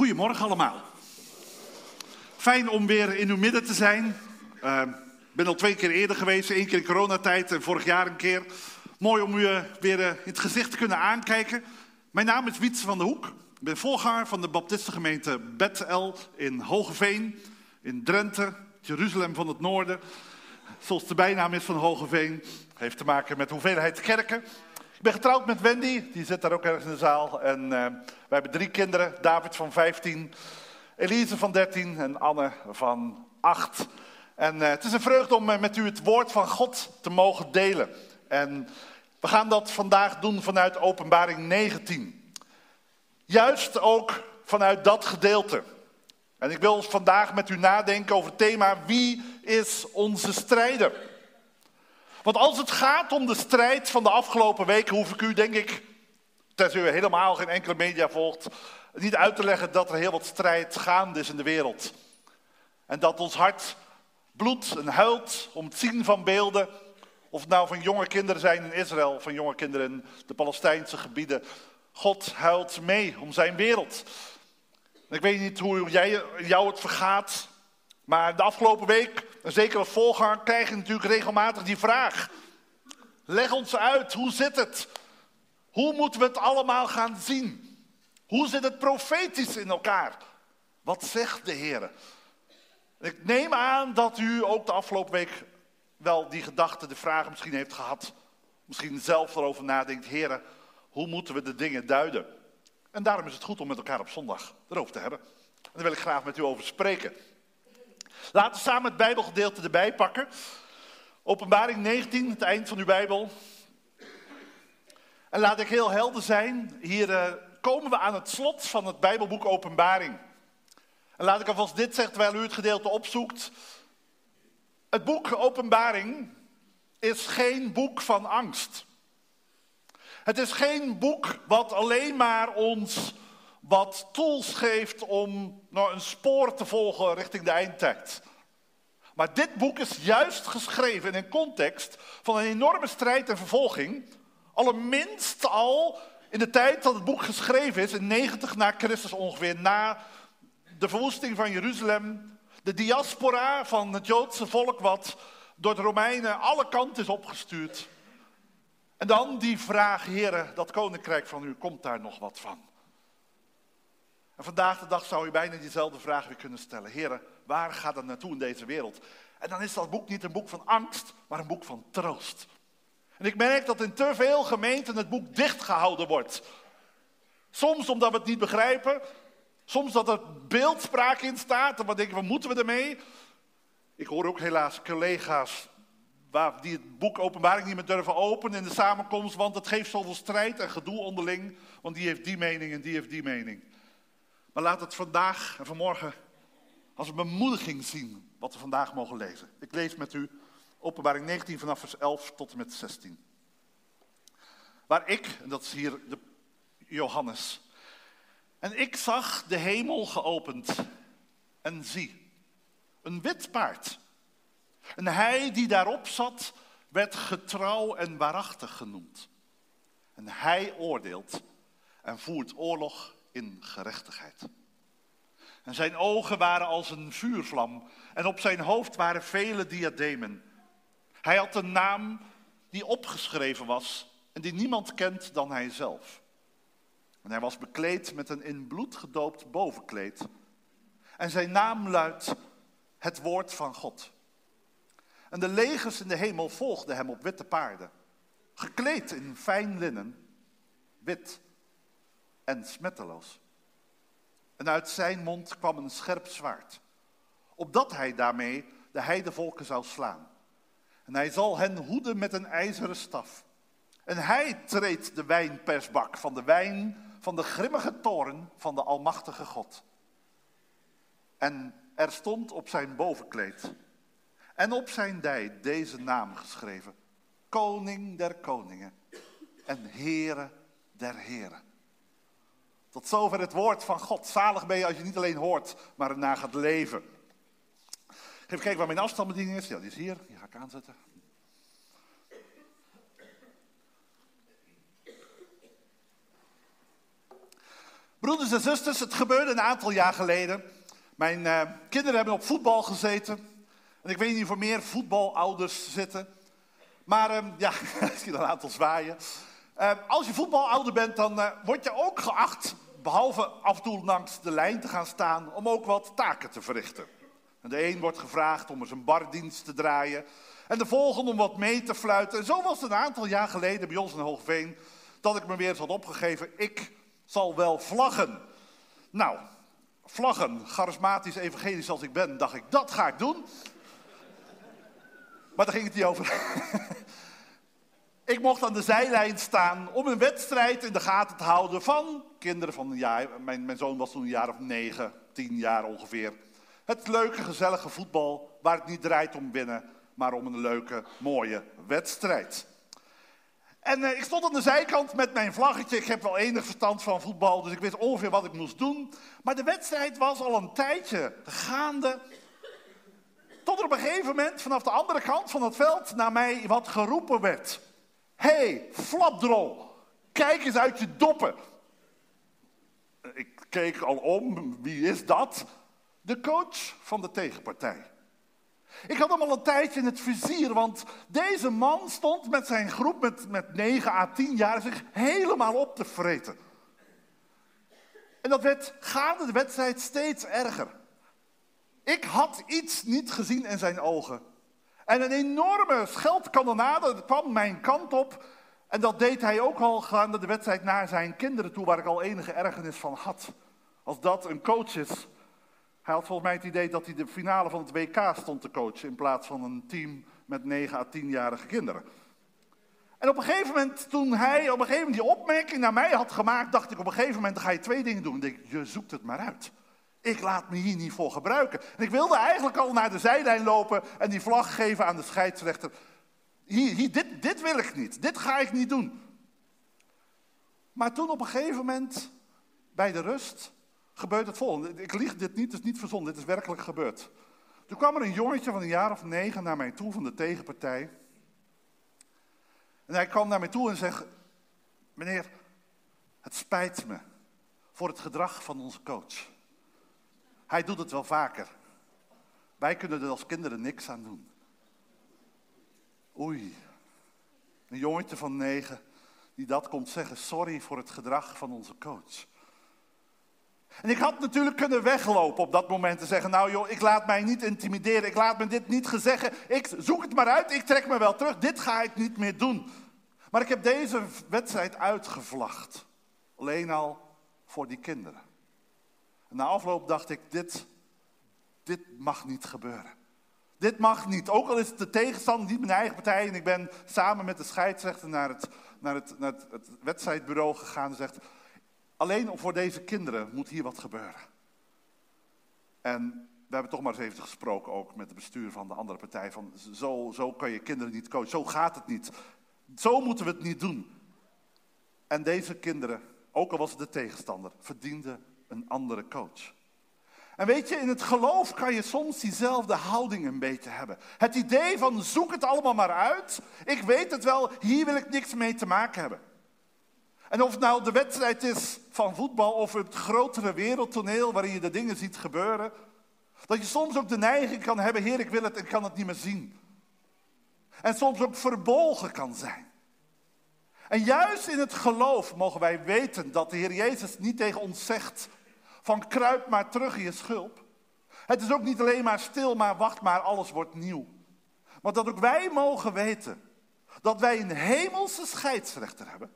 Goedemorgen allemaal. Fijn om weer in uw midden te zijn. Ik ben al twee keer eerder geweest, één keer in coronatijd en vorig jaar een keer. Mooi om u uh, weer uh, in het gezicht te kunnen aankijken. Mijn naam is Wietse van der Hoek. Ik ben voorganger van de baptistengemeente Bethel in Hogeveen, in Drenthe, Jeruzalem van het Noorden. Zoals de bijnaam is van Hogeveen, heeft te maken met de hoeveelheid kerken. Ik ben getrouwd met Wendy, die zit daar ook ergens in de zaal. En uh, wij hebben drie kinderen, David van 15, Elise van 13 en Anne van 8. En uh, het is een vreugde om uh, met u het woord van God te mogen delen. En we gaan dat vandaag doen vanuit Openbaring 19. Juist ook vanuit dat gedeelte. En ik wil vandaag met u nadenken over het thema wie is onze strijder? Want als het gaat om de strijd van de afgelopen weken, hoef ik u, denk ik, tenzij u helemaal geen enkele media volgt, niet uit te leggen dat er heel wat strijd gaande is in de wereld. En dat ons hart bloedt en huilt om het zien van beelden, of het nou van jonge kinderen zijn in Israël, van jonge kinderen in de Palestijnse gebieden. God huilt mee om zijn wereld. Ik weet niet hoe jij, jou het vergaat, maar de afgelopen week, en zeker als volganger, krijg je natuurlijk regelmatig die vraag. Leg ons uit, hoe zit het? Hoe moeten we het allemaal gaan zien? Hoe zit het profetisch in elkaar? Wat zegt de Heer? Ik neem aan dat u ook de afgelopen week wel die gedachte, de vragen misschien heeft gehad. Misschien zelf erover nadenkt, Heer, hoe moeten we de dingen duiden? En daarom is het goed om met elkaar op zondag erover te hebben. En daar wil ik graag met u over spreken. Laten we samen het Bijbelgedeelte erbij pakken. Openbaring 19, het eind van uw Bijbel. En laat ik heel helder zijn. Hier uh, komen we aan het slot van het Bijbelboek Openbaring. En laat ik alvast dit zeggen terwijl u het gedeelte opzoekt. Het boek Openbaring is geen boek van angst. Het is geen boek wat alleen maar ons wat tools geeft om nou, een spoor te volgen richting de eindtijd. Maar dit boek is juist geschreven in een context van een enorme strijd en vervolging. Allerminst al in de tijd dat het boek geschreven is, in 90 na Christus ongeveer, na de verwoesting van Jeruzalem. De diaspora van het Joodse volk wat door de Romeinen alle kanten is opgestuurd. En dan die vraag, heren, dat koninkrijk van u, komt daar nog wat van? En vandaag de dag zou je bijna diezelfde vraag weer kunnen stellen. Heren, waar gaat het naartoe in deze wereld? En dan is dat boek niet een boek van angst, maar een boek van troost. En ik merk dat in te veel gemeenten het boek dichtgehouden wordt. Soms omdat we het niet begrijpen, soms dat er beeldspraak in staat en we denken, wat moeten we ermee? Ik hoor ook helaas collega's waar die het boek Openbaring niet meer durven openen in de samenkomst, want het geeft zoveel strijd en gedoe onderling, want die heeft die mening en die heeft die mening. Maar laat het vandaag en vanmorgen als een bemoediging zien wat we vandaag mogen lezen. Ik lees met u Openbaring 19 vanaf vers 11 tot en met 16. Waar ik, en dat is hier de Johannes, en ik zag de hemel geopend en zie, een wit paard. En hij die daarop zat, werd getrouw en waarachtig genoemd. En hij oordeelt en voert oorlog in gerechtigheid. En zijn ogen waren als een vuurvlam en op zijn hoofd waren vele diademen. Hij had een naam die opgeschreven was en die niemand kent dan hij zelf. En hij was bekleed met een in bloed gedoopt bovenkleed. En zijn naam luidt het woord van God. En de legers in de hemel volgden hem op witte paarden, gekleed in fijn linnen, wit en smetteloos. En uit zijn mond kwam een scherp zwaard, opdat hij daarmee de heidevolken zou slaan. En hij zal hen hoeden met een ijzeren staf. En hij treedt de wijnpersbak van de wijn van de grimmige toren van de Almachtige God. En er stond op zijn bovenkleed en op zijn dij deze naam geschreven: Koning der Koningen en Heere der Heren. Tot zover het woord van God. Zalig ben je als je niet alleen hoort, maar erna gaat leven. Even kijken waar mijn afstandsbediening is. Ja, die is hier. Die ga ik aanzetten. Broeders en zusters, het gebeurde een aantal jaar geleden. Mijn uh, kinderen hebben op voetbal gezeten. En ik weet niet of er meer voetbalouders zitten. Maar uh, ja, ik zie een aantal zwaaien. Uh, als je voetbalouder bent, dan word je ook geacht, behalve af en toe langs de lijn te gaan staan, om ook wat taken te verrichten. En de een wordt gevraagd om eens een bardienst te draaien. En de volgende om wat mee te fluiten. En zo was het een aantal jaar geleden bij ons in Hoogveen, dat ik me weer eens had opgegeven. Ik zal wel vlaggen. Nou, vlaggen, charismatisch evangelisch als ik ben, dacht ik, dat ga ik doen. Maar daar ging het niet over. ik mocht aan de zijlijn staan om een wedstrijd in de gaten te houden van kinderen van een jaar. Mijn, mijn zoon was toen een jaar of negen, tien jaar ongeveer. Het leuke, gezellige voetbal waar het niet draait om winnen, maar om een leuke, mooie wedstrijd. En uh, ik stond aan de zijkant met mijn vlaggetje. Ik heb wel enig verstand van voetbal, dus ik wist ongeveer wat ik moest doen. Maar de wedstrijd was al een tijdje gaande. Tot er op een gegeven moment vanaf de andere kant van het veld naar mij wat geroepen werd. Hé, hey, flapdrol, kijk eens uit je doppen. Ik keek al om, wie is dat? De coach van de tegenpartij. Ik had hem al een tijdje in het vizier, want deze man stond met zijn groep met, met 9 à 10 jaar zich helemaal op te vreten. En dat werd gaande de wedstrijd steeds erger. Ik had iets niet gezien in zijn ogen. En een enorme scheldkanonade kwam mijn kant op. En dat deed hij ook al gaande de wedstrijd naar zijn kinderen toe, waar ik al enige ergernis van had. Als dat een coach is, hij had volgens mij het idee dat hij de finale van het WK stond te coachen in plaats van een team met 9 à 10-jarige kinderen. En op een gegeven moment, toen hij op een gegeven moment die opmerking naar mij had gemaakt, dacht ik op een gegeven moment, ga je twee dingen doen. Ik je zoekt het maar uit. Ik laat me hier niet voor gebruiken. En ik wilde eigenlijk al naar de zijlijn lopen en die vlag geven aan de scheidsrechter. Hier, hier, dit, dit wil ik niet. Dit ga ik niet doen. Maar toen op een gegeven moment, bij de rust, gebeurt het volgende. Ik lieg dit niet, het is niet verzonnen, dit is werkelijk gebeurd. Toen kwam er een jongetje van een jaar of negen naar mij toe van de tegenpartij. En hij kwam naar mij toe en zegt: Meneer, het spijt me voor het gedrag van onze coach. Hij doet het wel vaker. Wij kunnen er als kinderen niks aan doen. Oei, een jongetje van negen die dat komt zeggen: Sorry voor het gedrag van onze coach. En ik had natuurlijk kunnen weglopen op dat moment en zeggen, nou joh, ik laat mij niet intimideren, ik laat me dit niet gezeggen, ik zoek het maar uit, ik trek me wel terug, dit ga ik niet meer doen. Maar ik heb deze wedstrijd uitgevlacht, alleen al voor die kinderen. Na afloop dacht ik, dit, dit mag niet gebeuren. Dit mag niet. Ook al is het de tegenstander, niet mijn eigen partij. En ik ben samen met de scheidsrechter naar het, naar het, naar het wedstrijdbureau gegaan en zegt, Alleen voor deze kinderen moet hier wat gebeuren. En we hebben toch maar eens even gesproken ook met het bestuur van de andere partij. Van zo, zo kan je kinderen niet coachen, zo gaat het niet. Zo moeten we het niet doen. En deze kinderen, ook al was het de tegenstander, verdienden een andere coach. En weet je, in het geloof kan je soms diezelfde houding een beetje hebben. Het idee van zoek het allemaal maar uit. Ik weet het wel, hier wil ik niks mee te maken hebben. En of het nou de wedstrijd is van voetbal of het grotere wereldtoneel waarin je de dingen ziet gebeuren. Dat je soms ook de neiging kan hebben, Heer, ik wil het en kan het niet meer zien. En soms ook verbolgen kan zijn. En juist in het geloof mogen wij weten dat de Heer Jezus niet tegen ons zegt van kruip maar terug in je schulp. Het is ook niet alleen maar stil, maar wacht maar, alles wordt nieuw. Maar dat ook wij mogen weten dat wij een hemelse scheidsrechter hebben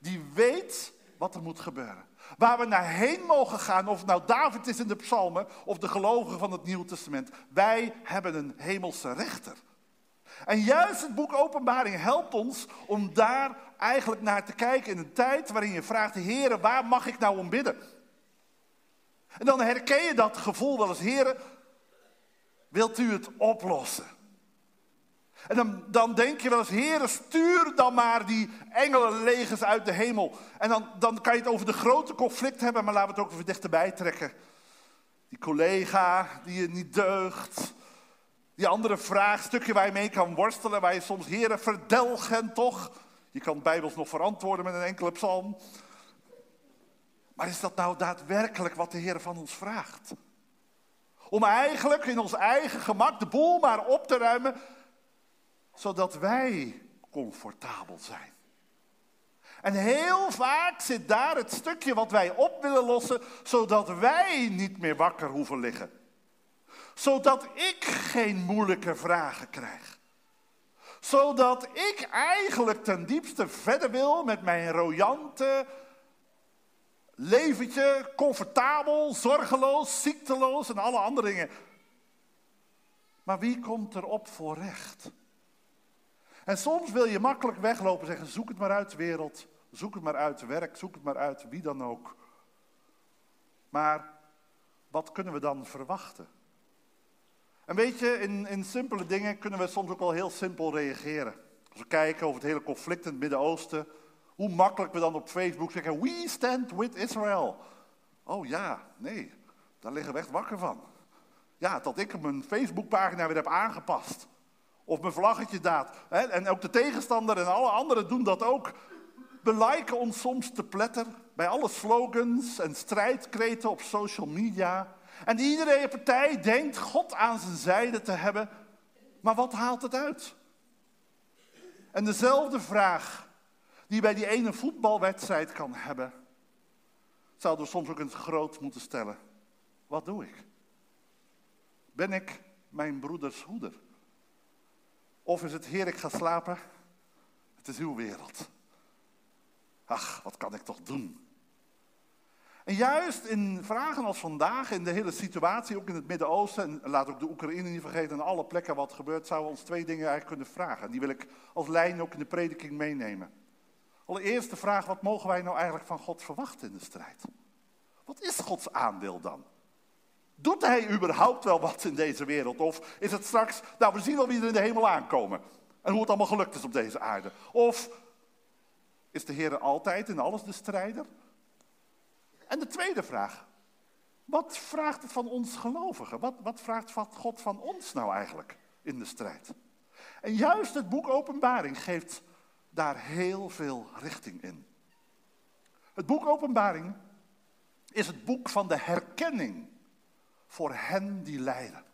die weet wat er moet gebeuren. Waar we naar heen mogen gaan, of het nou David is in de psalmen of de gelovigen van het Nieuwe Testament. Wij hebben een hemelse rechter. En juist het boek Openbaring helpt ons om daar eigenlijk naar te kijken in een tijd waarin je vraagt, Heer, waar mag ik nou om bidden? En dan herken je dat gevoel wel eens, Heer, wilt u het oplossen? En dan, dan denk je wel eens, Heer, stuur dan maar die engelenlegers uit de hemel. En dan, dan kan je het over de grote conflict hebben, maar laten we het ook even dichterbij trekken. Die collega die je niet deugt. Die andere vraagstukje waar je mee kan worstelen, waar je soms, Heer, verdelgen toch. Je kan Bijbels nog verantwoorden met een enkele psalm. Maar is dat nou daadwerkelijk wat de Heer van ons vraagt? Om eigenlijk in ons eigen gemak de boel maar op te ruimen, zodat wij comfortabel zijn. En heel vaak zit daar het stukje wat wij op willen lossen, zodat wij niet meer wakker hoeven liggen. Zodat ik geen moeilijke vragen krijg. Zodat ik eigenlijk ten diepste verder wil met mijn royante leventje, comfortabel, zorgeloos, ziekteloos en alle andere dingen. Maar wie komt erop voor recht? En soms wil je makkelijk weglopen en zeggen: zoek het maar uit, wereld. Zoek het maar uit, werk. Zoek het maar uit, wie dan ook. Maar wat kunnen we dan verwachten? En weet je, in, in simpele dingen kunnen we soms ook wel heel simpel reageren. Als we kijken over het hele conflict in het Midden-Oosten, hoe makkelijk we dan op Facebook zeggen: We stand with Israel. Oh ja, nee, daar liggen we echt wakker van. Ja, dat ik mijn Facebookpagina weer heb aangepast. Of mijn vlaggetje daad. En ook de tegenstander en alle anderen doen dat ook. We liken ons soms te pletter bij alle slogans en strijdkreten op social media. En iedere partij denkt God aan zijn zijde te hebben. Maar wat haalt het uit? En dezelfde vraag die bij die ene voetbalwedstrijd kan hebben, zouden we soms ook eens groot moeten stellen. Wat doe ik? Ben ik mijn broeders hoeder? Of is het Heer, ik ga slapen, het is uw wereld. Ach, wat kan ik toch doen? En juist in vragen als vandaag, in de hele situatie, ook in het Midden-Oosten, en laat ook de Oekraïne niet vergeten, en alle plekken wat gebeurt, zouden we ons twee dingen eigenlijk kunnen vragen. En die wil ik als lijn ook in de prediking meenemen. Allereerst de vraag, wat mogen wij nou eigenlijk van God verwachten in de strijd? Wat is Gods aandeel dan? Doet hij überhaupt wel wat in deze wereld? Of is het straks, nou we zien wel wie er in de hemel aankomen. En hoe het allemaal gelukt is op deze aarde. Of is de Heer altijd in alles de strijder? En de tweede vraag. Wat vraagt het van ons gelovigen? Wat, wat vraagt God van ons nou eigenlijk in de strijd? En juist het boek Openbaring geeft daar heel veel richting in. Het boek Openbaring is het boek van de herkenning voor hen die lijden.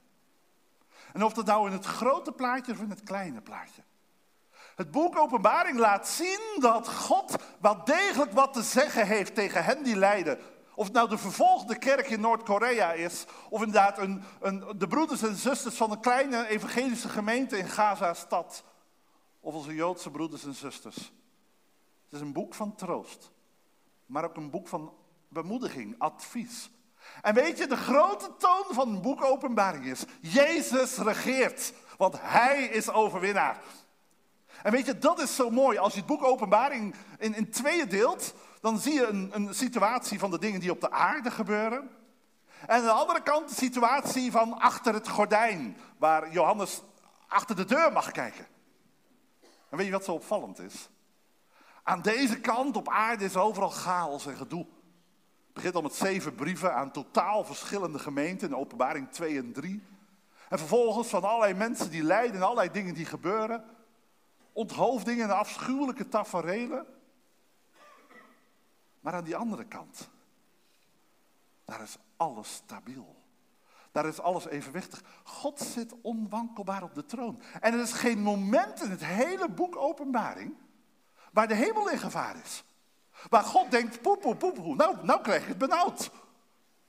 En of dat nou in het grote plaatje of in het kleine plaatje. Het boek Openbaring laat zien dat God wel degelijk wat te zeggen heeft tegen hen die lijden. Of het nou de vervolgde kerk in Noord-Korea is, of inderdaad een, een, de broeders en zusters van een kleine evangelische gemeente in Gaza-stad, of onze Joodse broeders en zusters. Het is een boek van troost, maar ook een boek van bemoediging, advies. En weet je, de grote toon van het boek Openbaring is: Jezus regeert, want Hij is overwinnaar. En weet je, dat is zo mooi. Als je het boek Openbaring in, in tweeën deelt, dan zie je een, een situatie van de dingen die op de aarde gebeuren. En aan de andere kant de situatie van achter het gordijn, waar Johannes achter de deur mag kijken. En weet je wat zo opvallend is? Aan deze kant op aarde is overal chaos en gedoe. Het begint al met zeven brieven aan totaal verschillende gemeenten in openbaring 2 en 3. En vervolgens van allerlei mensen die lijden en allerlei dingen die gebeuren. Onthoofdingen en afschuwelijke taferelen. Maar aan die andere kant, daar is alles stabiel. Daar is alles evenwichtig. God zit onwankelbaar op de troon. En er is geen moment in het hele boek Openbaring waar de hemel in gevaar is. Waar God denkt, poep, poep, poep, nou, nou krijg je het benauwd.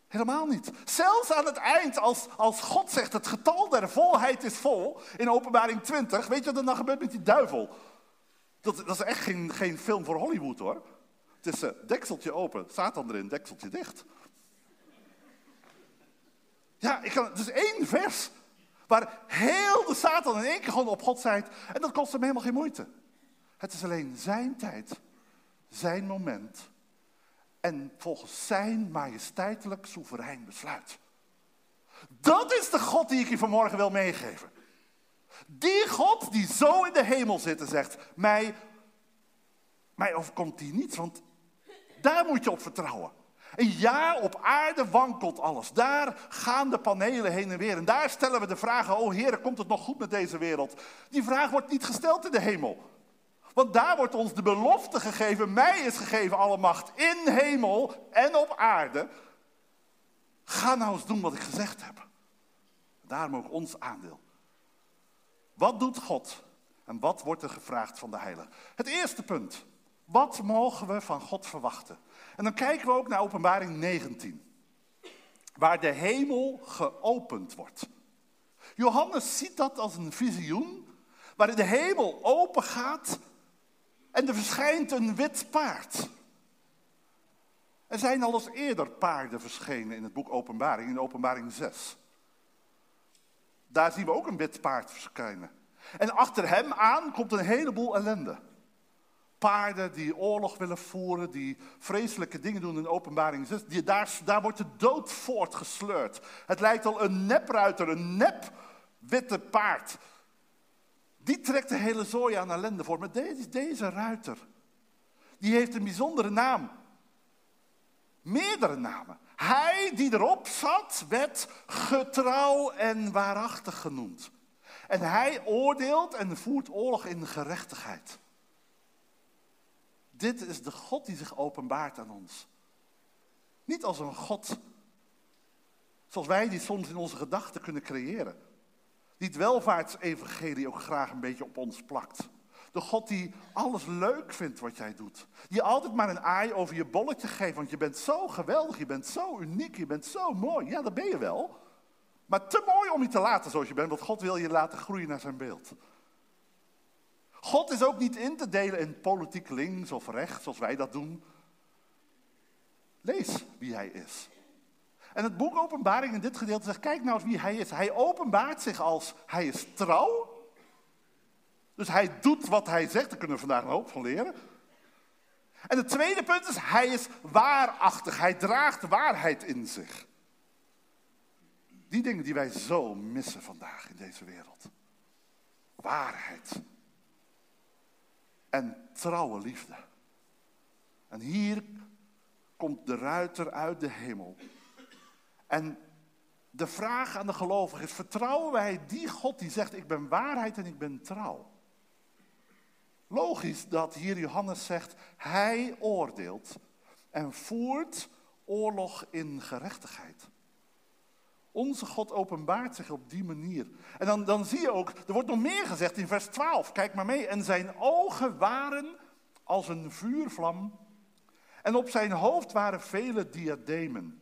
Helemaal niet. Zelfs aan het eind, als, als God zegt, het getal der volheid is vol, in openbaring 20, weet je wat er dan gebeurt met die duivel? Dat, dat is echt geen, geen film voor Hollywood hoor. Het is uh, dekseltje open, Satan erin, dekseltje dicht. Ja, ik kan, is één vers waar heel de Satan in één keer gewoon op God zijt. En dat kost hem helemaal geen moeite. Het is alleen zijn tijd, zijn moment en volgens zijn majesteitelijk soeverein besluit. Dat is de God die ik je vanmorgen wil meegeven. Die God die zo in de hemel zit en zegt, mij, mij overkomt die niet, want daar moet je op vertrouwen. En ja, op aarde wankelt alles. Daar gaan de panelen heen en weer. En daar stellen we de vragen, oh Heer, komt het nog goed met deze wereld? Die vraag wordt niet gesteld in de hemel. Want daar wordt ons de belofte gegeven, mij is gegeven alle macht in hemel en op aarde. Ga nou eens doen wat ik gezegd heb. Daarom ook ons aandeel. Wat doet God en wat wordt er gevraagd van de heilige? Het eerste punt. Wat mogen we van God verwachten? En dan kijken we ook naar Openbaring 19, waar de hemel geopend wordt. Johannes ziet dat als een visioen, waarin de hemel open gaat en er verschijnt een wit paard. Er zijn al eens eerder paarden verschenen in het boek Openbaring, in Openbaring 6. Daar zien we ook een wit paard verschijnen. En achter hem aan komt een heleboel ellende. Paarden die oorlog willen voeren, die vreselijke dingen doen in openbaring 6. Die, daar, daar wordt de dood voortgesleurd. Het lijkt al een nepruiter, een nep witte paard. Die trekt de hele zooi aan ellende voor. Maar deze, deze ruiter, die heeft een bijzondere naam. Meerdere namen. Hij die erop zat, werd getrouw en waarachtig genoemd. En hij oordeelt en voert oorlog in gerechtigheid. Dit is de God die zich openbaart aan ons. Niet als een God zoals wij die soms in onze gedachten kunnen creëren. Die het welvaartsevangelie ook graag een beetje op ons plakt. De God die alles leuk vindt wat jij doet. Die altijd maar een aai over je bolletje geeft, want je bent zo geweldig, je bent zo uniek, je bent zo mooi. Ja, dat ben je wel. Maar te mooi om je te laten zoals je bent, want God wil je laten groeien naar zijn beeld. God is ook niet in te delen in politiek links of rechts, zoals wij dat doen. Lees wie hij is. En het boek Openbaring in dit gedeelte zegt, kijk nou eens wie hij is. Hij openbaart zich als, hij is trouw. Dus hij doet wat hij zegt, daar kunnen we vandaag een hoop van leren. En het tweede punt is, hij is waarachtig. Hij draagt waarheid in zich. Die dingen die wij zo missen vandaag in deze wereld. Waarheid. En trouwe liefde. En hier komt de ruiter uit de hemel. En de vraag aan de gelovigen is: vertrouwen wij die God die zegt: Ik ben waarheid en ik ben trouw? Logisch dat hier Johannes zegt: Hij oordeelt en voert oorlog in gerechtigheid. Onze God openbaart zich op die manier. En dan, dan zie je ook, er wordt nog meer gezegd in vers 12. Kijk maar mee. En zijn ogen waren als een vuurvlam. En op zijn hoofd waren vele diademen.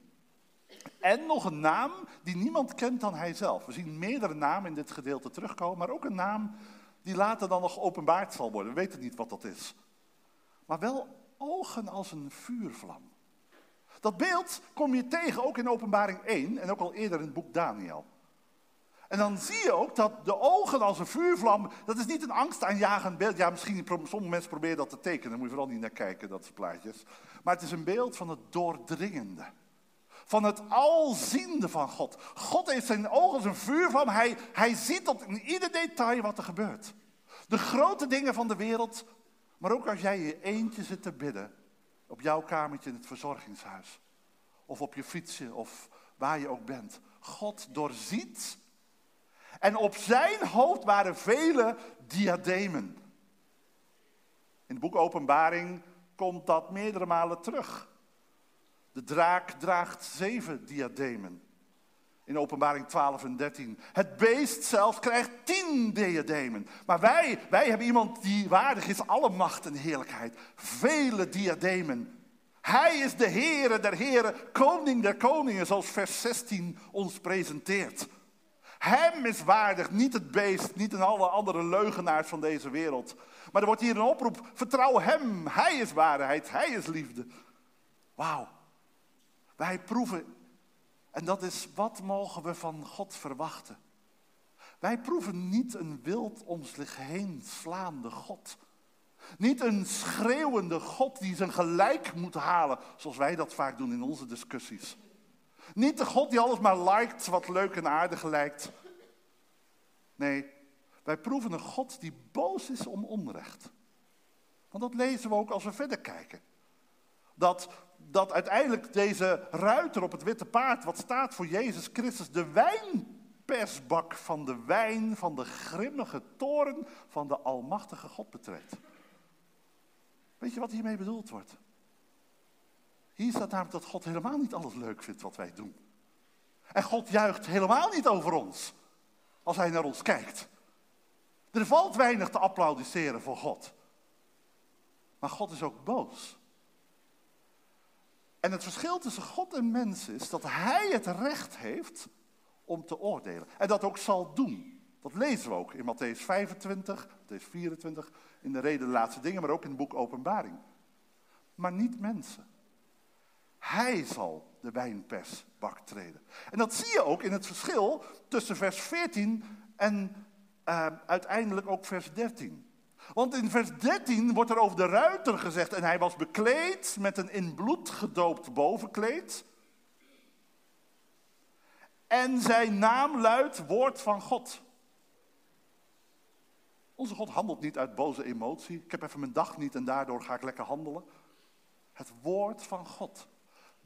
En nog een naam die niemand kent dan hijzelf. We zien meerdere namen in dit gedeelte terugkomen, maar ook een naam die later dan nog openbaard zal worden. We weten niet wat dat is. Maar wel ogen als een vuurvlam. Dat beeld kom je tegen ook in Openbaring 1 en ook al eerder in het boek Daniel. En dan zie je ook dat de ogen als een vuurvlam, dat is niet een angstaanjagend beeld. Ja, misschien sommige mensen proberen dat te tekenen, daar moet je vooral niet naar kijken, dat soort plaatjes. Maar het is een beeld van het doordringende. Van het alziende van God. God heeft zijn ogen als een vuurvlam. Hij, hij ziet tot in ieder detail wat er gebeurt. De grote dingen van de wereld, maar ook als jij je eentje zit te bidden, op jouw kamertje in het verzorgingshuis. Of op je fietsje of waar je ook bent. God doorziet. En op zijn hoofd waren vele diademen. In het boek Openbaring komt dat meerdere malen terug. De draak draagt zeven diademen. In openbaring 12 en 13. Het beest zelf krijgt tien diademen. Maar wij, wij hebben iemand die waardig is alle macht en heerlijkheid. Vele diademen. Hij is de Heere der Heren, koning der koningen, zoals vers 16 ons presenteert. Hem is waardig, niet het beest, niet en alle andere leugenaars van deze wereld. Maar er wordt hier een oproep, vertrouw hem. Hij is waarheid, hij is liefde. Wauw. Wij proeven en dat is wat mogen we van God verwachten. Wij proeven niet een wild zich heen slaande God. Niet een schreeuwende God die zijn gelijk moet halen, zoals wij dat vaak doen in onze discussies. Niet de God die alles maar liked wat leuk en aardig lijkt. Nee, wij proeven een God die boos is om onrecht. Want dat lezen we ook als we verder kijken. Dat dat uiteindelijk deze ruiter op het witte paard, wat staat voor Jezus Christus, de wijnpersbak van de wijn van de grimmige toren van de Almachtige God betrekt. Weet je wat hiermee bedoeld wordt? Hier staat namelijk dat God helemaal niet alles leuk vindt wat wij doen. En God juicht helemaal niet over ons als hij naar ons kijkt. Er valt weinig te applaudisseren voor God. Maar God is ook boos. En het verschil tussen God en mens is dat hij het recht heeft om te oordelen. En dat ook zal doen. Dat lezen we ook in Matthäus 25, Matthäus 24, in de reden de laatste dingen, maar ook in het boek Openbaring. Maar niet mensen. Hij zal de wijnpersbak treden. En dat zie je ook in het verschil tussen vers 14 en uh, uiteindelijk ook vers 13. Want in vers 13 wordt er over de ruiter gezegd, en hij was bekleed met een in bloed gedoopt bovenkleed. En zijn naam luidt woord van God. Onze God handelt niet uit boze emotie. Ik heb even mijn dag niet en daardoor ga ik lekker handelen. Het woord van God.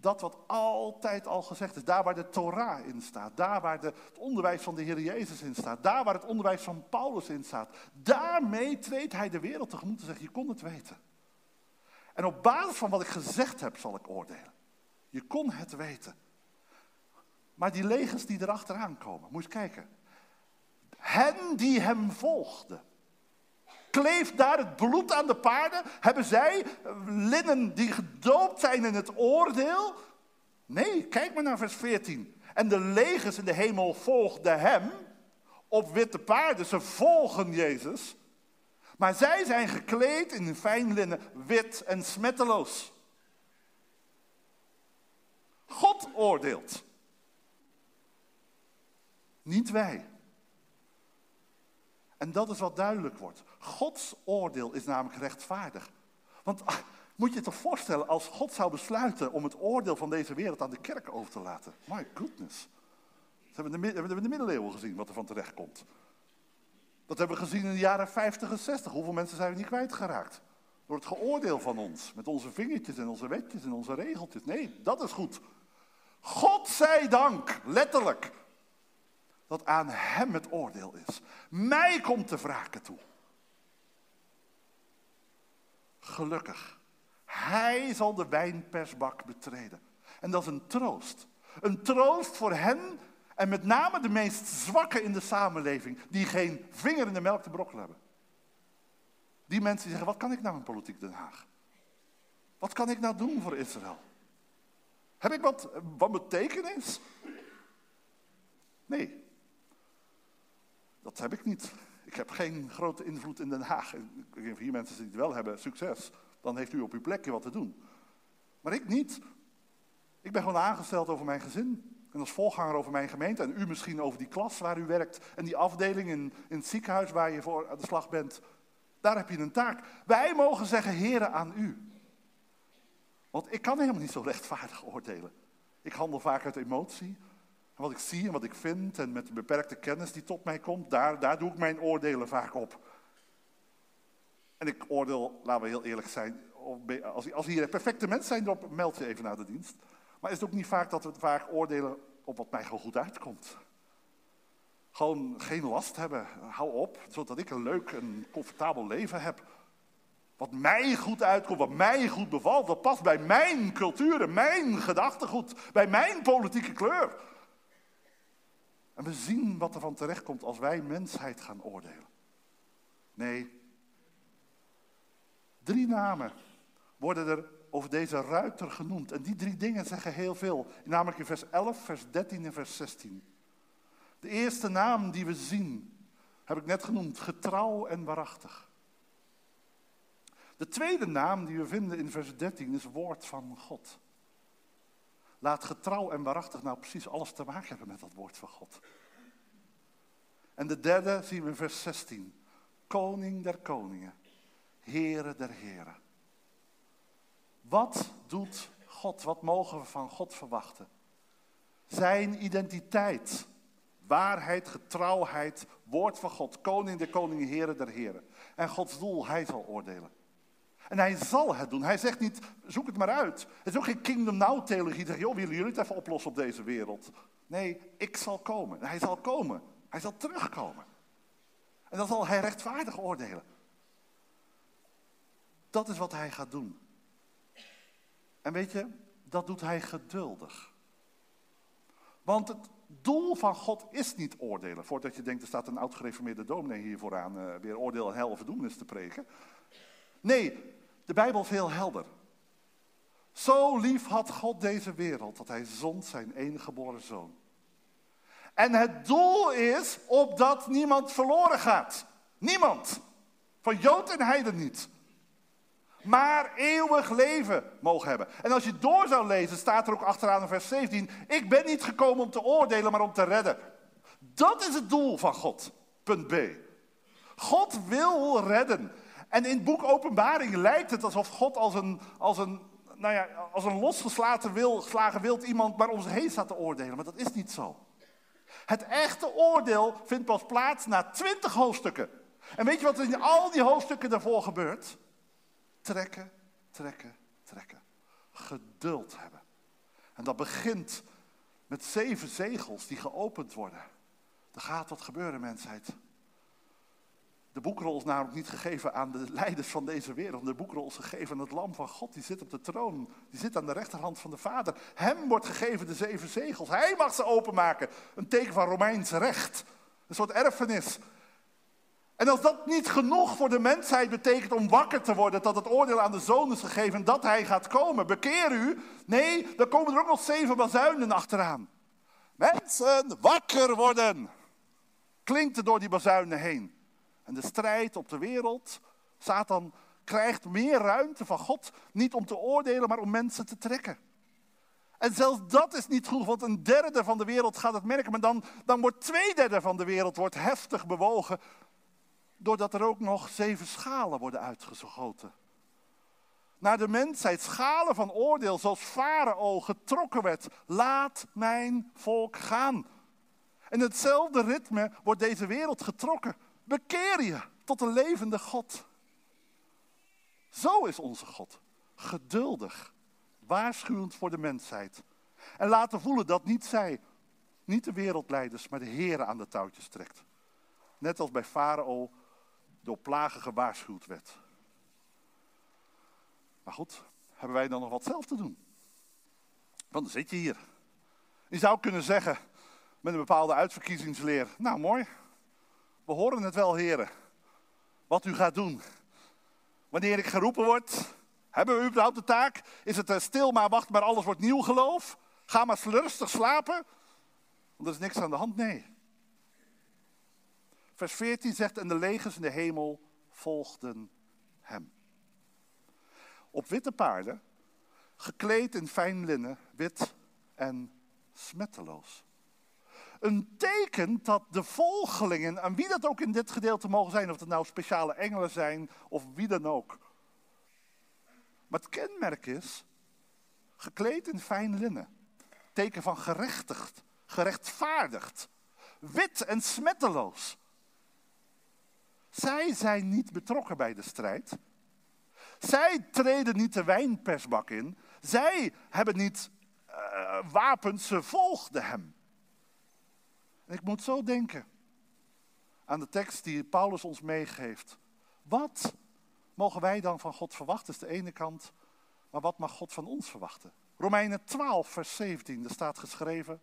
Dat wat altijd al gezegd is, daar waar de Torah in staat, daar waar de, het onderwijs van de Heer Jezus in staat, daar waar het onderwijs van Paulus in staat, daarmee treedt hij de wereld tegemoet en zegt, je kon het weten. En op basis van wat ik gezegd heb, zal ik oordelen. Je kon het weten. Maar die legers die erachteraan komen, moet je kijken. Hen die hem volgden. Kleeft daar het bloed aan de paarden? Hebben zij linnen die gedoopt zijn in het oordeel? Nee, kijk maar naar vers 14. En de legers in de hemel volgden hem op witte paarden. Ze volgen Jezus. Maar zij zijn gekleed in fijn linnen, wit en smetteloos. God oordeelt. Niet wij. En dat is wat duidelijk wordt. Gods oordeel is namelijk rechtvaardig. Want ah, moet je toch voorstellen als God zou besluiten om het oordeel van deze wereld aan de kerk over te laten. My goodness. Dat hebben we in de, de middeleeuwen gezien wat er van terecht komt. Dat hebben we gezien in de jaren 50 en 60. Hoeveel mensen zijn we niet kwijtgeraakt? Door het geoordeel van ons. Met onze vingertjes en onze wetjes en onze regeltjes. Nee, dat is goed. God zij dank, letterlijk dat aan hem het oordeel is. Mij komt de wraken toe. Gelukkig. Hij zal de wijnpersbak betreden. En dat is een troost. Een troost voor hen en met name de meest zwakke in de samenleving, die geen vinger in de melk te brokkelen hebben. Die mensen die zeggen, wat kan ik nou in politiek Den Haag? Wat kan ik nou doen voor Israël? Heb ik wat, wat betekenis? Nee, dat heb ik niet. Ik heb geen grote invloed in Den Haag. Vier mensen die het wel hebben, succes. Dan heeft u op uw plekje wat te doen. Maar ik niet. Ik ben gewoon aangesteld over mijn gezin. En als voorganger over mijn gemeente. En u misschien over die klas waar u werkt. En die afdeling in, in het ziekenhuis waar je voor aan de slag bent. Daar heb je een taak. Wij mogen zeggen, heren, aan u. Want ik kan helemaal niet zo rechtvaardig oordelen. Ik handel vaak uit emotie wat ik zie en wat ik vind en met de beperkte kennis die tot mij komt, daar, daar doe ik mijn oordelen vaak op. En ik oordeel, laten we heel eerlijk zijn, als, als hier perfecte mensen zijn, dan meld je even naar de dienst. Maar is het ook niet vaak dat we vaak oordelen op wat mij gewoon goed uitkomt? Gewoon geen last hebben, hou op, zodat ik een leuk en comfortabel leven heb. Wat mij goed uitkomt, wat mij goed bevalt, wat past bij mijn cultuur en mijn gedachtegoed, bij mijn politieke kleur. En we zien wat er van terecht komt als wij mensheid gaan oordelen. Nee. Drie namen worden er over deze ruiter genoemd. En die drie dingen zeggen heel veel. Namelijk in vers 11, vers 13 en vers 16. De eerste naam die we zien, heb ik net genoemd, getrouw en waarachtig. De tweede naam die we vinden in vers 13 is woord van God. Laat getrouw en waarachtig nou precies alles te maken hebben met dat woord van God. En de derde zien we in vers 16. Koning der koningen, Heere der heren. Wat doet God? Wat mogen we van God verwachten? Zijn identiteit, waarheid, getrouwheid, woord van God, koning der koningen, Heere der heren. En Gods doel, hij zal oordelen. En hij zal het doen. Hij zegt niet, zoek het maar uit. Het is ook geen kingdom now theologie. Zeg, joh, willen jullie het even oplossen op deze wereld? Nee, ik zal komen. hij zal komen. Hij zal terugkomen. En dan zal hij rechtvaardig oordelen. Dat is wat hij gaat doen. En weet je, dat doet hij geduldig. Want het doel van God is niet oordelen. Voordat je denkt, er staat een oud-gereformeerde dominee hier vooraan uh, weer oordeel en hel of verdoemenis te preken. Nee, de Bijbel is heel helder. Zo lief had God deze wereld dat hij zond zijn enige geboren zoon. En het doel is opdat niemand verloren gaat. Niemand. Van Jood en Heiden niet. Maar eeuwig leven mogen hebben. En als je door zou lezen, staat er ook achteraan in vers 17: Ik ben niet gekomen om te oordelen, maar om te redden. Dat is het doel van God. Punt B. God wil redden. En in het boek Openbaring lijkt het alsof God als een, als een, nou ja, als een losgeslagen wil, wild iemand maar om zich heen staat te oordelen. Maar dat is niet zo. Het echte oordeel vindt pas plaats na twintig hoofdstukken. En weet je wat er in al die hoofdstukken daarvoor gebeurt? Trekken, trekken, trekken. Geduld hebben. En dat begint met zeven zegels die geopend worden. Er gaat wat gebeuren, mensheid. De boekrol is namelijk niet gegeven aan de leiders van deze wereld. De boekrol is gegeven aan het lam van God. Die zit op de troon. Die zit aan de rechterhand van de Vader. Hem wordt gegeven de zeven zegels. Hij mag ze openmaken. Een teken van Romeins recht. Een soort erfenis. En als dat niet genoeg voor de mensheid betekent om wakker te worden, dat het oordeel aan de zoon is gegeven dat hij gaat komen, bekeer u. Nee, dan komen er ook nog zeven bazuinen achteraan. Mensen, wakker worden. Klinkt er door die bazuinen heen. En de strijd op de wereld, Satan krijgt meer ruimte van God, niet om te oordelen, maar om mensen te trekken. En zelfs dat is niet goed, want een derde van de wereld gaat het merken, maar dan, dan wordt twee derde van de wereld wordt heftig bewogen, doordat er ook nog zeven schalen worden uitgegoten. Naar de mensheid, schalen van oordeel, zoals Farao getrokken werd. Laat mijn volk gaan. In hetzelfde ritme wordt deze wereld getrokken. Bekeer je tot een levende God. Zo is onze God. Geduldig, waarschuwend voor de mensheid. En laten voelen dat niet zij, niet de wereldleiders, maar de Heer aan de touwtjes trekt. Net als bij Farao door plagen gewaarschuwd werd. Maar goed, hebben wij dan nog wat zelf te doen? Want dan zit je hier. Je zou kunnen zeggen, met een bepaalde uitverkiezingsleer, nou mooi, we horen het wel, heren, wat u gaat doen. Wanneer ik geroepen word, hebben we überhaupt de taak? Is het eh, stil maar wacht maar alles wordt nieuw geloof? Ga maar rustig slapen? Want er is niks aan de hand, nee. Vers 14 zegt, en de legers in de hemel volgden hem. Op witte paarden, gekleed in fijn linnen, wit en smetteloos. Een teken dat de volgelingen, aan wie dat ook in dit gedeelte mogen zijn, of het nou speciale engelen zijn of wie dan ook. Maar het kenmerk is, gekleed in fijn linnen. Teken van gerechtigd, gerechtvaardigd, wit en smetteloos. Zij zijn niet betrokken bij de strijd. Zij treden niet de wijnpersbak in. Zij hebben niet uh, wapens, ze volgden hem. Ik moet zo denken aan de tekst die Paulus ons meegeeft. Wat mogen wij dan van God verwachten, is de ene kant. Maar wat mag God van ons verwachten? Romeinen 12, vers 17, daar staat geschreven.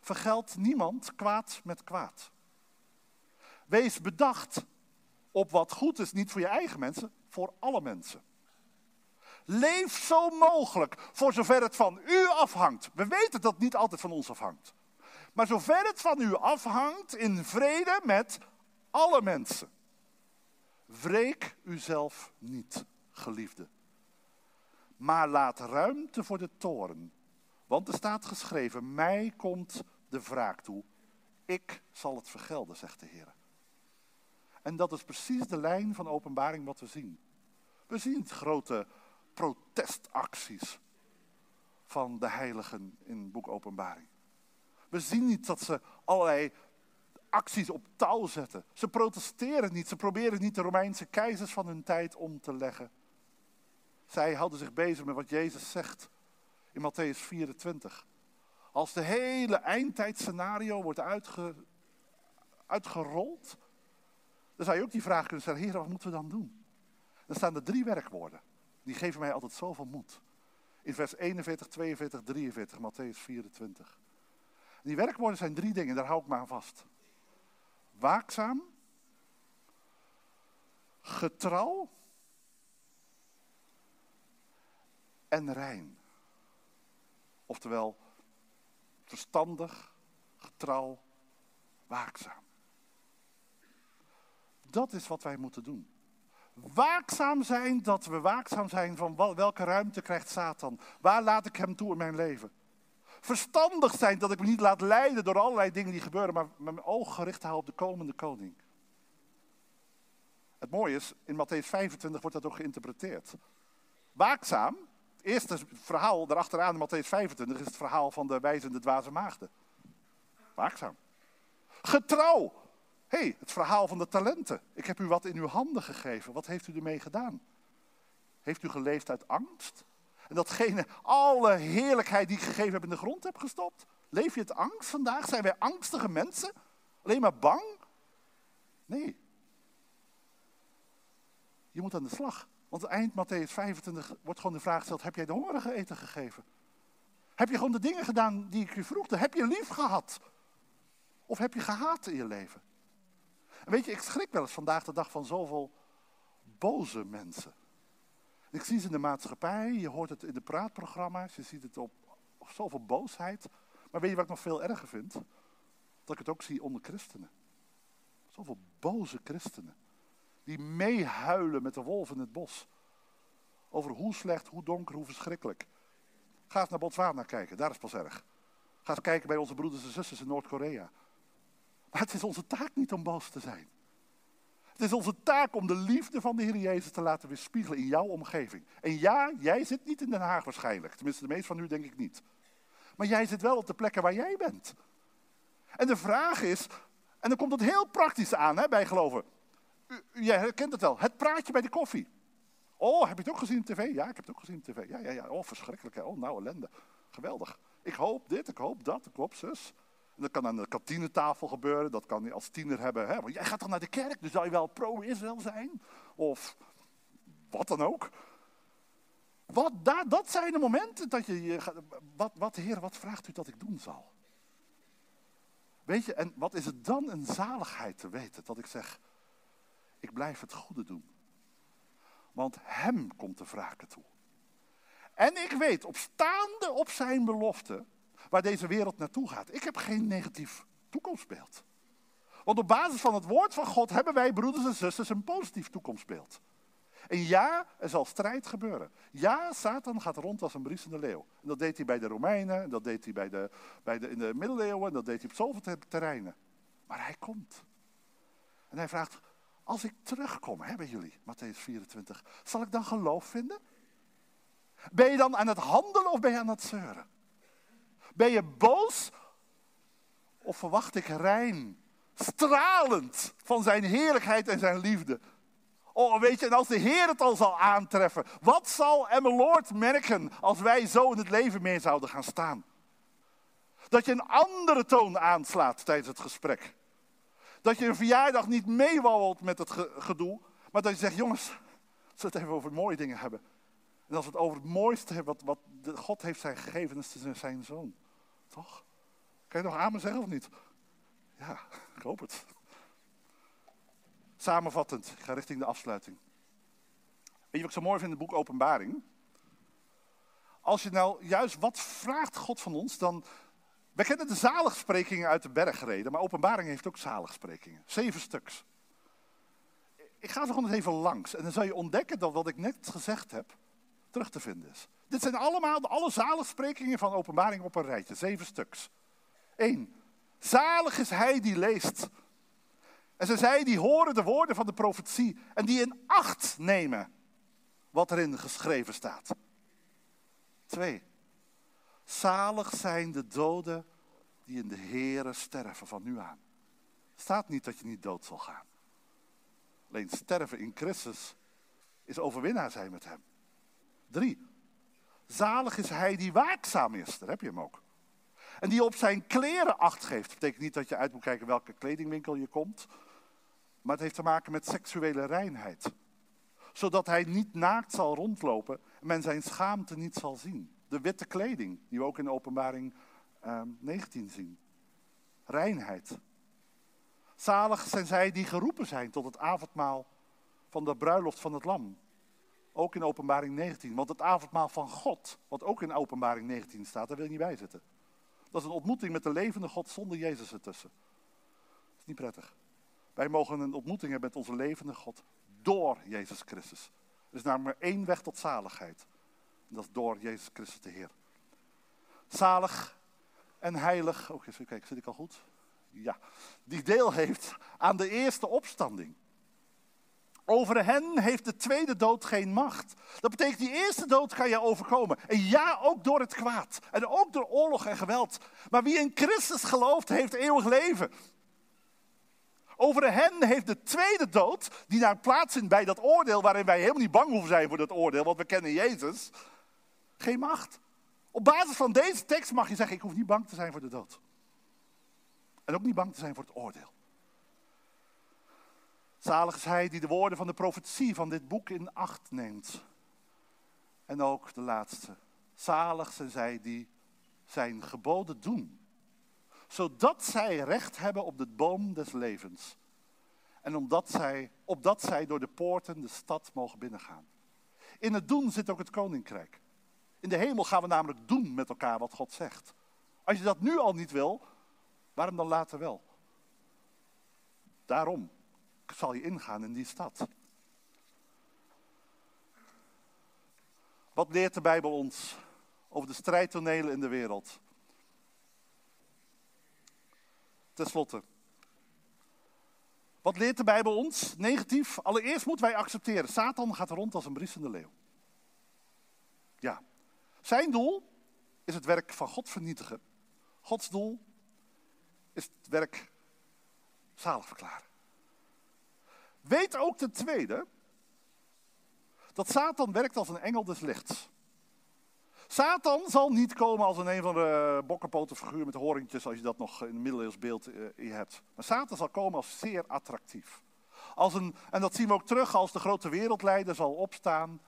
Vergeld niemand kwaad met kwaad. Wees bedacht op wat goed is, niet voor je eigen mensen, voor alle mensen. Leef zo mogelijk, voor zover het van u afhangt. We weten dat het niet altijd van ons afhangt. Maar zover het van u afhangt, in vrede met alle mensen. Wreek uzelf niet, geliefde. Maar laat ruimte voor de toren. Want er staat geschreven, mij komt de wraak toe. Ik zal het vergelden, zegt de Heer. En dat is precies de lijn van openbaring wat we zien. We zien grote protestacties van de heiligen in het boek Openbaring. We zien niet dat ze allerlei acties op touw zetten. Ze protesteren niet, ze proberen niet de Romeinse keizers van hun tijd om te leggen. Zij houden zich bezig met wat Jezus zegt in Matthäus 24. Als de hele eindtijdscenario wordt uitge, uitgerold, dan zou je ook die vraag kunnen stellen, Heer, wat moeten we dan doen? dan staan er drie werkwoorden. Die geven mij altijd zoveel moed. In vers 41, 42, 43, Matthäus 24. Die werkwoorden zijn drie dingen, daar hou ik me aan vast. Waakzaam, getrouw en rein. Oftewel, verstandig, getrouw, waakzaam. Dat is wat wij moeten doen. Waakzaam zijn, dat we waakzaam zijn van welke ruimte krijgt Satan? Waar laat ik hem toe in mijn leven? Verstandig zijn, dat ik me niet laat leiden door allerlei dingen die gebeuren, maar mijn oog gericht hou op de komende koning. Het mooie is, in Matthäus 25 wordt dat ook geïnterpreteerd. Waakzaam, het eerste verhaal daarachteraan in Matthäus 25 is het verhaal van de wijzende dwaze maagden. Waakzaam. Getrouw. Hey, het verhaal van de talenten. Ik heb u wat in uw handen gegeven. Wat heeft u ermee gedaan? Heeft u geleefd uit angst? En datgene, alle heerlijkheid die ik gegeven heb in de grond heb gestopt? Leef je het angst vandaag? Zijn wij angstige mensen? Alleen maar bang? Nee. Je moet aan de slag. Want eind Matthäus 25 wordt gewoon de vraag gesteld: heb jij de hongerige eten gegeven? Heb je gewoon de dingen gedaan die ik je vroeg? Heb je lief gehad? Of heb je gehaat in je leven? En weet je, ik schrik wel eens vandaag de dag van zoveel boze mensen. Ik zie ze in de maatschappij, je hoort het in de praatprogramma's, je ziet het op, zoveel boosheid. Maar weet je wat ik nog veel erger vind? Dat ik het ook zie onder christenen. Zoveel boze christenen. Die meehuilen met de wolf in het bos. Over hoe slecht, hoe donker, hoe verschrikkelijk. Ga eens naar Botswana kijken, daar is pas erg. Ga eens kijken bij onze broeders en zusters in Noord-Korea. Maar het is onze taak niet om boos te zijn. Het is onze taak om de liefde van de Heer Jezus te laten weerspiegelen in jouw omgeving. En ja, jij zit niet in Den Haag waarschijnlijk. Tenminste, de meeste van u denk ik niet. Maar jij zit wel op de plekken waar jij bent. En de vraag is, en dan komt het heel praktisch aan hè, bij geloven. Jij herkent het wel, het praatje bij de koffie. Oh, heb je het ook gezien op tv? Ja, ik heb het ook gezien op tv. Ja, ja, ja. Oh, verschrikkelijk. Hè? Oh, nou, ellende. Geweldig. Ik hoop dit, ik hoop dat, ik hoop zus. Dat kan aan de kantinetafel gebeuren, dat kan je als tiener hebben. Hè? Want jij gaat dan naar de kerk, dus zou je wel pro-Israël zijn? Of wat dan ook. Wat, daar, dat zijn de momenten dat je, wat, wat Heer, wat vraagt u dat ik doen zal? Weet je, en wat is het dan een zaligheid te weten dat ik zeg, ik blijf het goede doen. Want hem komt de wraken toe. En ik weet, op staande op zijn belofte, waar deze wereld naartoe gaat. Ik heb geen negatief toekomstbeeld. Want op basis van het woord van God hebben wij, broeders en zusters, een positief toekomstbeeld. En ja, er zal strijd gebeuren. Ja, Satan gaat rond als een briesende leeuw. En dat deed hij bij de Romeinen, en dat deed hij bij de, bij de, in de middeleeuwen, en dat deed hij op zoveel terreinen. Maar hij komt. En hij vraagt, als ik terugkom bij jullie, Matthäus 24, zal ik dan geloof vinden? Ben je dan aan het handelen of ben je aan het zeuren? Ben je boos of verwacht ik rein, stralend van zijn heerlijkheid en zijn liefde? Oh, weet je, en als de Heer het al zal aantreffen, wat zal Emmeloord merken als wij zo in het leven mee zouden gaan staan? Dat je een andere toon aanslaat tijdens het gesprek. Dat je een verjaardag niet meewallt met het gedoe, maar dat je zegt, jongens, zullen we het even over mooie dingen hebben. En als we het over het mooiste hebben wat, wat God heeft zijn gegeven, is zijn zoon. Toch? Kan je nog zeggen of niet? Ja, ik hoop het. Samenvattend, ik ga richting de afsluiting. Weet je wat ik zo mooi vind in het boek Openbaring? Als je nou juist wat vraagt God van ons, dan. We kennen de zaligsprekingen uit de bergreden, maar Openbaring heeft ook zaligsprekingen. Zeven stuks. Ik ga ze gewoon even langs en dan zal je ontdekken dat wat ik net gezegd heb, terug te vinden is. Dit zijn allemaal de alle zaligsprekingen van openbaring op een rijtje, zeven stuks. Eén, zalig is hij die leest. En ze zei, die horen de woorden van de profetie en die in acht nemen wat erin geschreven staat. Twee, zalig zijn de doden die in de Here sterven van nu aan. Staat niet dat je niet dood zal gaan. Alleen sterven in Christus is overwinnaar zijn met hem. Drie. Zalig is hij die waakzaam is. Daar heb je hem ook. En die op zijn kleren acht geeft. Dat betekent niet dat je uit moet kijken welke kledingwinkel je komt. Maar het heeft te maken met seksuele reinheid. zodat hij niet naakt zal rondlopen en men zijn schaamte niet zal zien. De witte kleding, die we ook in openbaring 19 ehm, zien. Reinheid. Zalig zijn zij die geroepen zijn tot het avondmaal van de bruiloft van het lam. Ook in openbaring 19. Want het avondmaal van God, wat ook in openbaring 19 staat, daar wil je niet bij zitten. Dat is een ontmoeting met de levende God zonder Jezus ertussen. Dat is niet prettig. Wij mogen een ontmoeting hebben met onze levende God door Jezus Christus. Er is namelijk maar één weg tot zaligheid. Dat is door Jezus Christus de Heer. Zalig en heilig. Oké, oh, kijk, zit ik al goed? Ja. Die deel heeft aan de eerste opstanding. Over hen heeft de tweede dood geen macht. Dat betekent, die eerste dood kan je overkomen. En ja, ook door het kwaad. En ook door oorlog en geweld. Maar wie in Christus gelooft, heeft eeuwig leven. Over hen heeft de tweede dood, die naar plaats vindt bij dat oordeel, waarin wij helemaal niet bang hoeven zijn voor dat oordeel, want we kennen Jezus, geen macht. Op basis van deze tekst mag je zeggen, ik hoef niet bang te zijn voor de dood. En ook niet bang te zijn voor het oordeel. Zalig is hij die de woorden van de profetie van dit boek in acht neemt. En ook de laatste. Zalig zijn zij die zijn geboden doen. Zodat zij recht hebben op de boom des levens. En omdat zij, opdat zij door de poorten de stad mogen binnengaan. In het doen zit ook het koninkrijk. In de hemel gaan we namelijk doen met elkaar wat God zegt. Als je dat nu al niet wil, waarom dan later wel? Daarom zal je ingaan in die stad. Wat leert de Bijbel ons over de strijdtonelen in de wereld? Ten slotte. Wat leert de Bijbel ons? Negatief. Allereerst moeten wij accepteren. Satan gaat rond als een briesende leeuw. Ja. Zijn doel is het werk van God vernietigen. Gods doel is het werk zalig verklaren. Weet ook ten tweede dat Satan werkt als een engel des lichts. Satan zal niet komen als een een van de bokkenpoten figuur met hoorntjes, als je dat nog in een middeleeuws beeld uh, hebt. Maar Satan zal komen als zeer attractief. Als een, en dat zien we ook terug als de grote wereldleider zal opstaan,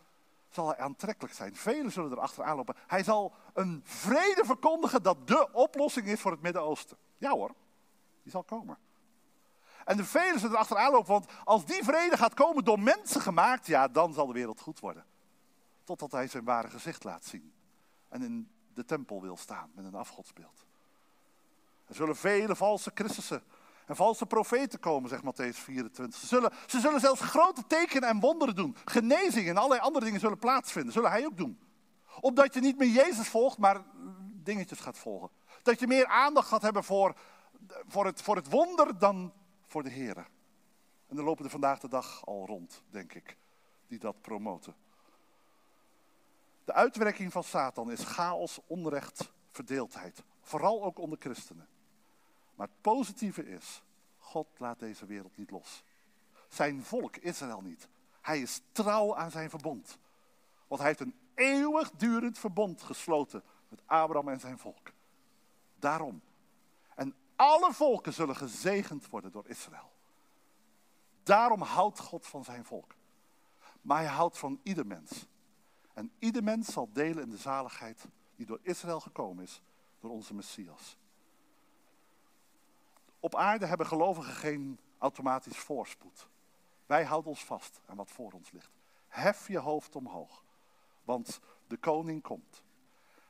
zal hij aantrekkelijk zijn. Velen zullen er achteraan lopen. Hij zal een vrede verkondigen dat de oplossing is voor het Midden-Oosten. Ja hoor, die zal komen. En de velen zullen er achteraan lopen, want als die vrede gaat komen door mensen gemaakt, ja, dan zal de wereld goed worden. Totdat hij zijn ware gezicht laat zien. En in de tempel wil staan met een afgodsbeeld. Er zullen vele valse Christussen en valse profeten komen, zegt Matthäus 24. Ze zullen, ze zullen zelfs grote tekenen en wonderen doen. Genezingen en allerlei andere dingen zullen plaatsvinden. Zullen hij ook doen. Opdat je niet meer Jezus volgt, maar dingetjes gaat volgen. Dat je meer aandacht gaat hebben voor, voor, het, voor het wonder dan voor de Heer. En er lopen er vandaag de dag al rond, denk ik, die dat promoten. De uitwerking van Satan is chaos, onrecht, verdeeldheid. Vooral ook onder christenen. Maar het positieve is, God laat deze wereld niet los. Zijn volk Israël niet. Hij is trouw aan zijn verbond. Want hij heeft een eeuwigdurend verbond gesloten met Abraham en zijn volk. Daarom. Alle volken zullen gezegend worden door Israël. Daarom houdt God van zijn volk. Maar hij houdt van ieder mens. En ieder mens zal delen in de zaligheid die door Israël gekomen is, door onze Messias. Op aarde hebben gelovigen geen automatisch voorspoed. Wij houden ons vast aan wat voor ons ligt. Hef je hoofd omhoog, want de koning komt.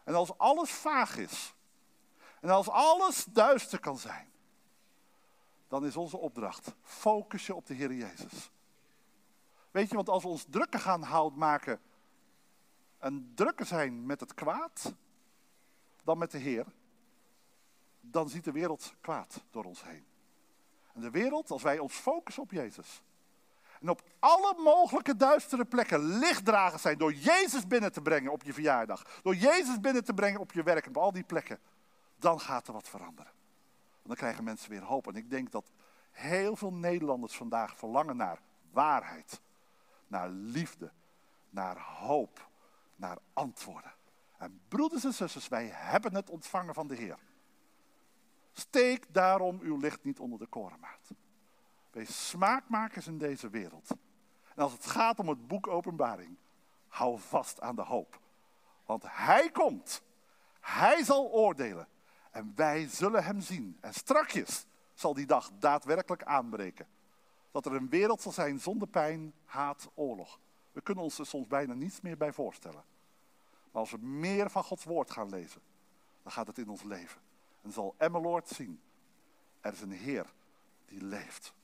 En als alles vaag is, en als alles duister kan zijn, dan is onze opdracht, focus je op de Heer Jezus. Weet je, want als we ons drukker gaan houden maken en drukker zijn met het kwaad dan met de Heer, dan ziet de wereld kwaad door ons heen. En de wereld, als wij ons focussen op Jezus. En op alle mogelijke duistere plekken lichtdragers zijn door Jezus binnen te brengen op je verjaardag. Door Jezus binnen te brengen op je werk en op al die plekken. Dan gaat er wat veranderen. dan krijgen mensen weer hoop. En ik denk dat heel veel Nederlanders vandaag verlangen naar waarheid. Naar liefde. Naar hoop naar antwoorden. En broeders en zusters, wij hebben het ontvangen van de Heer. Steek daarom uw licht niet onder de korenmaat. Wees smaakmakers in deze wereld. En als het gaat om het boek Openbaring, hou vast aan de hoop. Want Hij komt. Hij zal oordelen. En wij zullen Hem zien. En strakjes zal die dag daadwerkelijk aanbreken. Dat er een wereld zal zijn zonder pijn, haat, oorlog. We kunnen ons er soms bijna niets meer bij voorstellen. Maar als we meer van Gods woord gaan lezen, dan gaat het in ons leven. En zal Emmeloord zien, er is een Heer die leeft.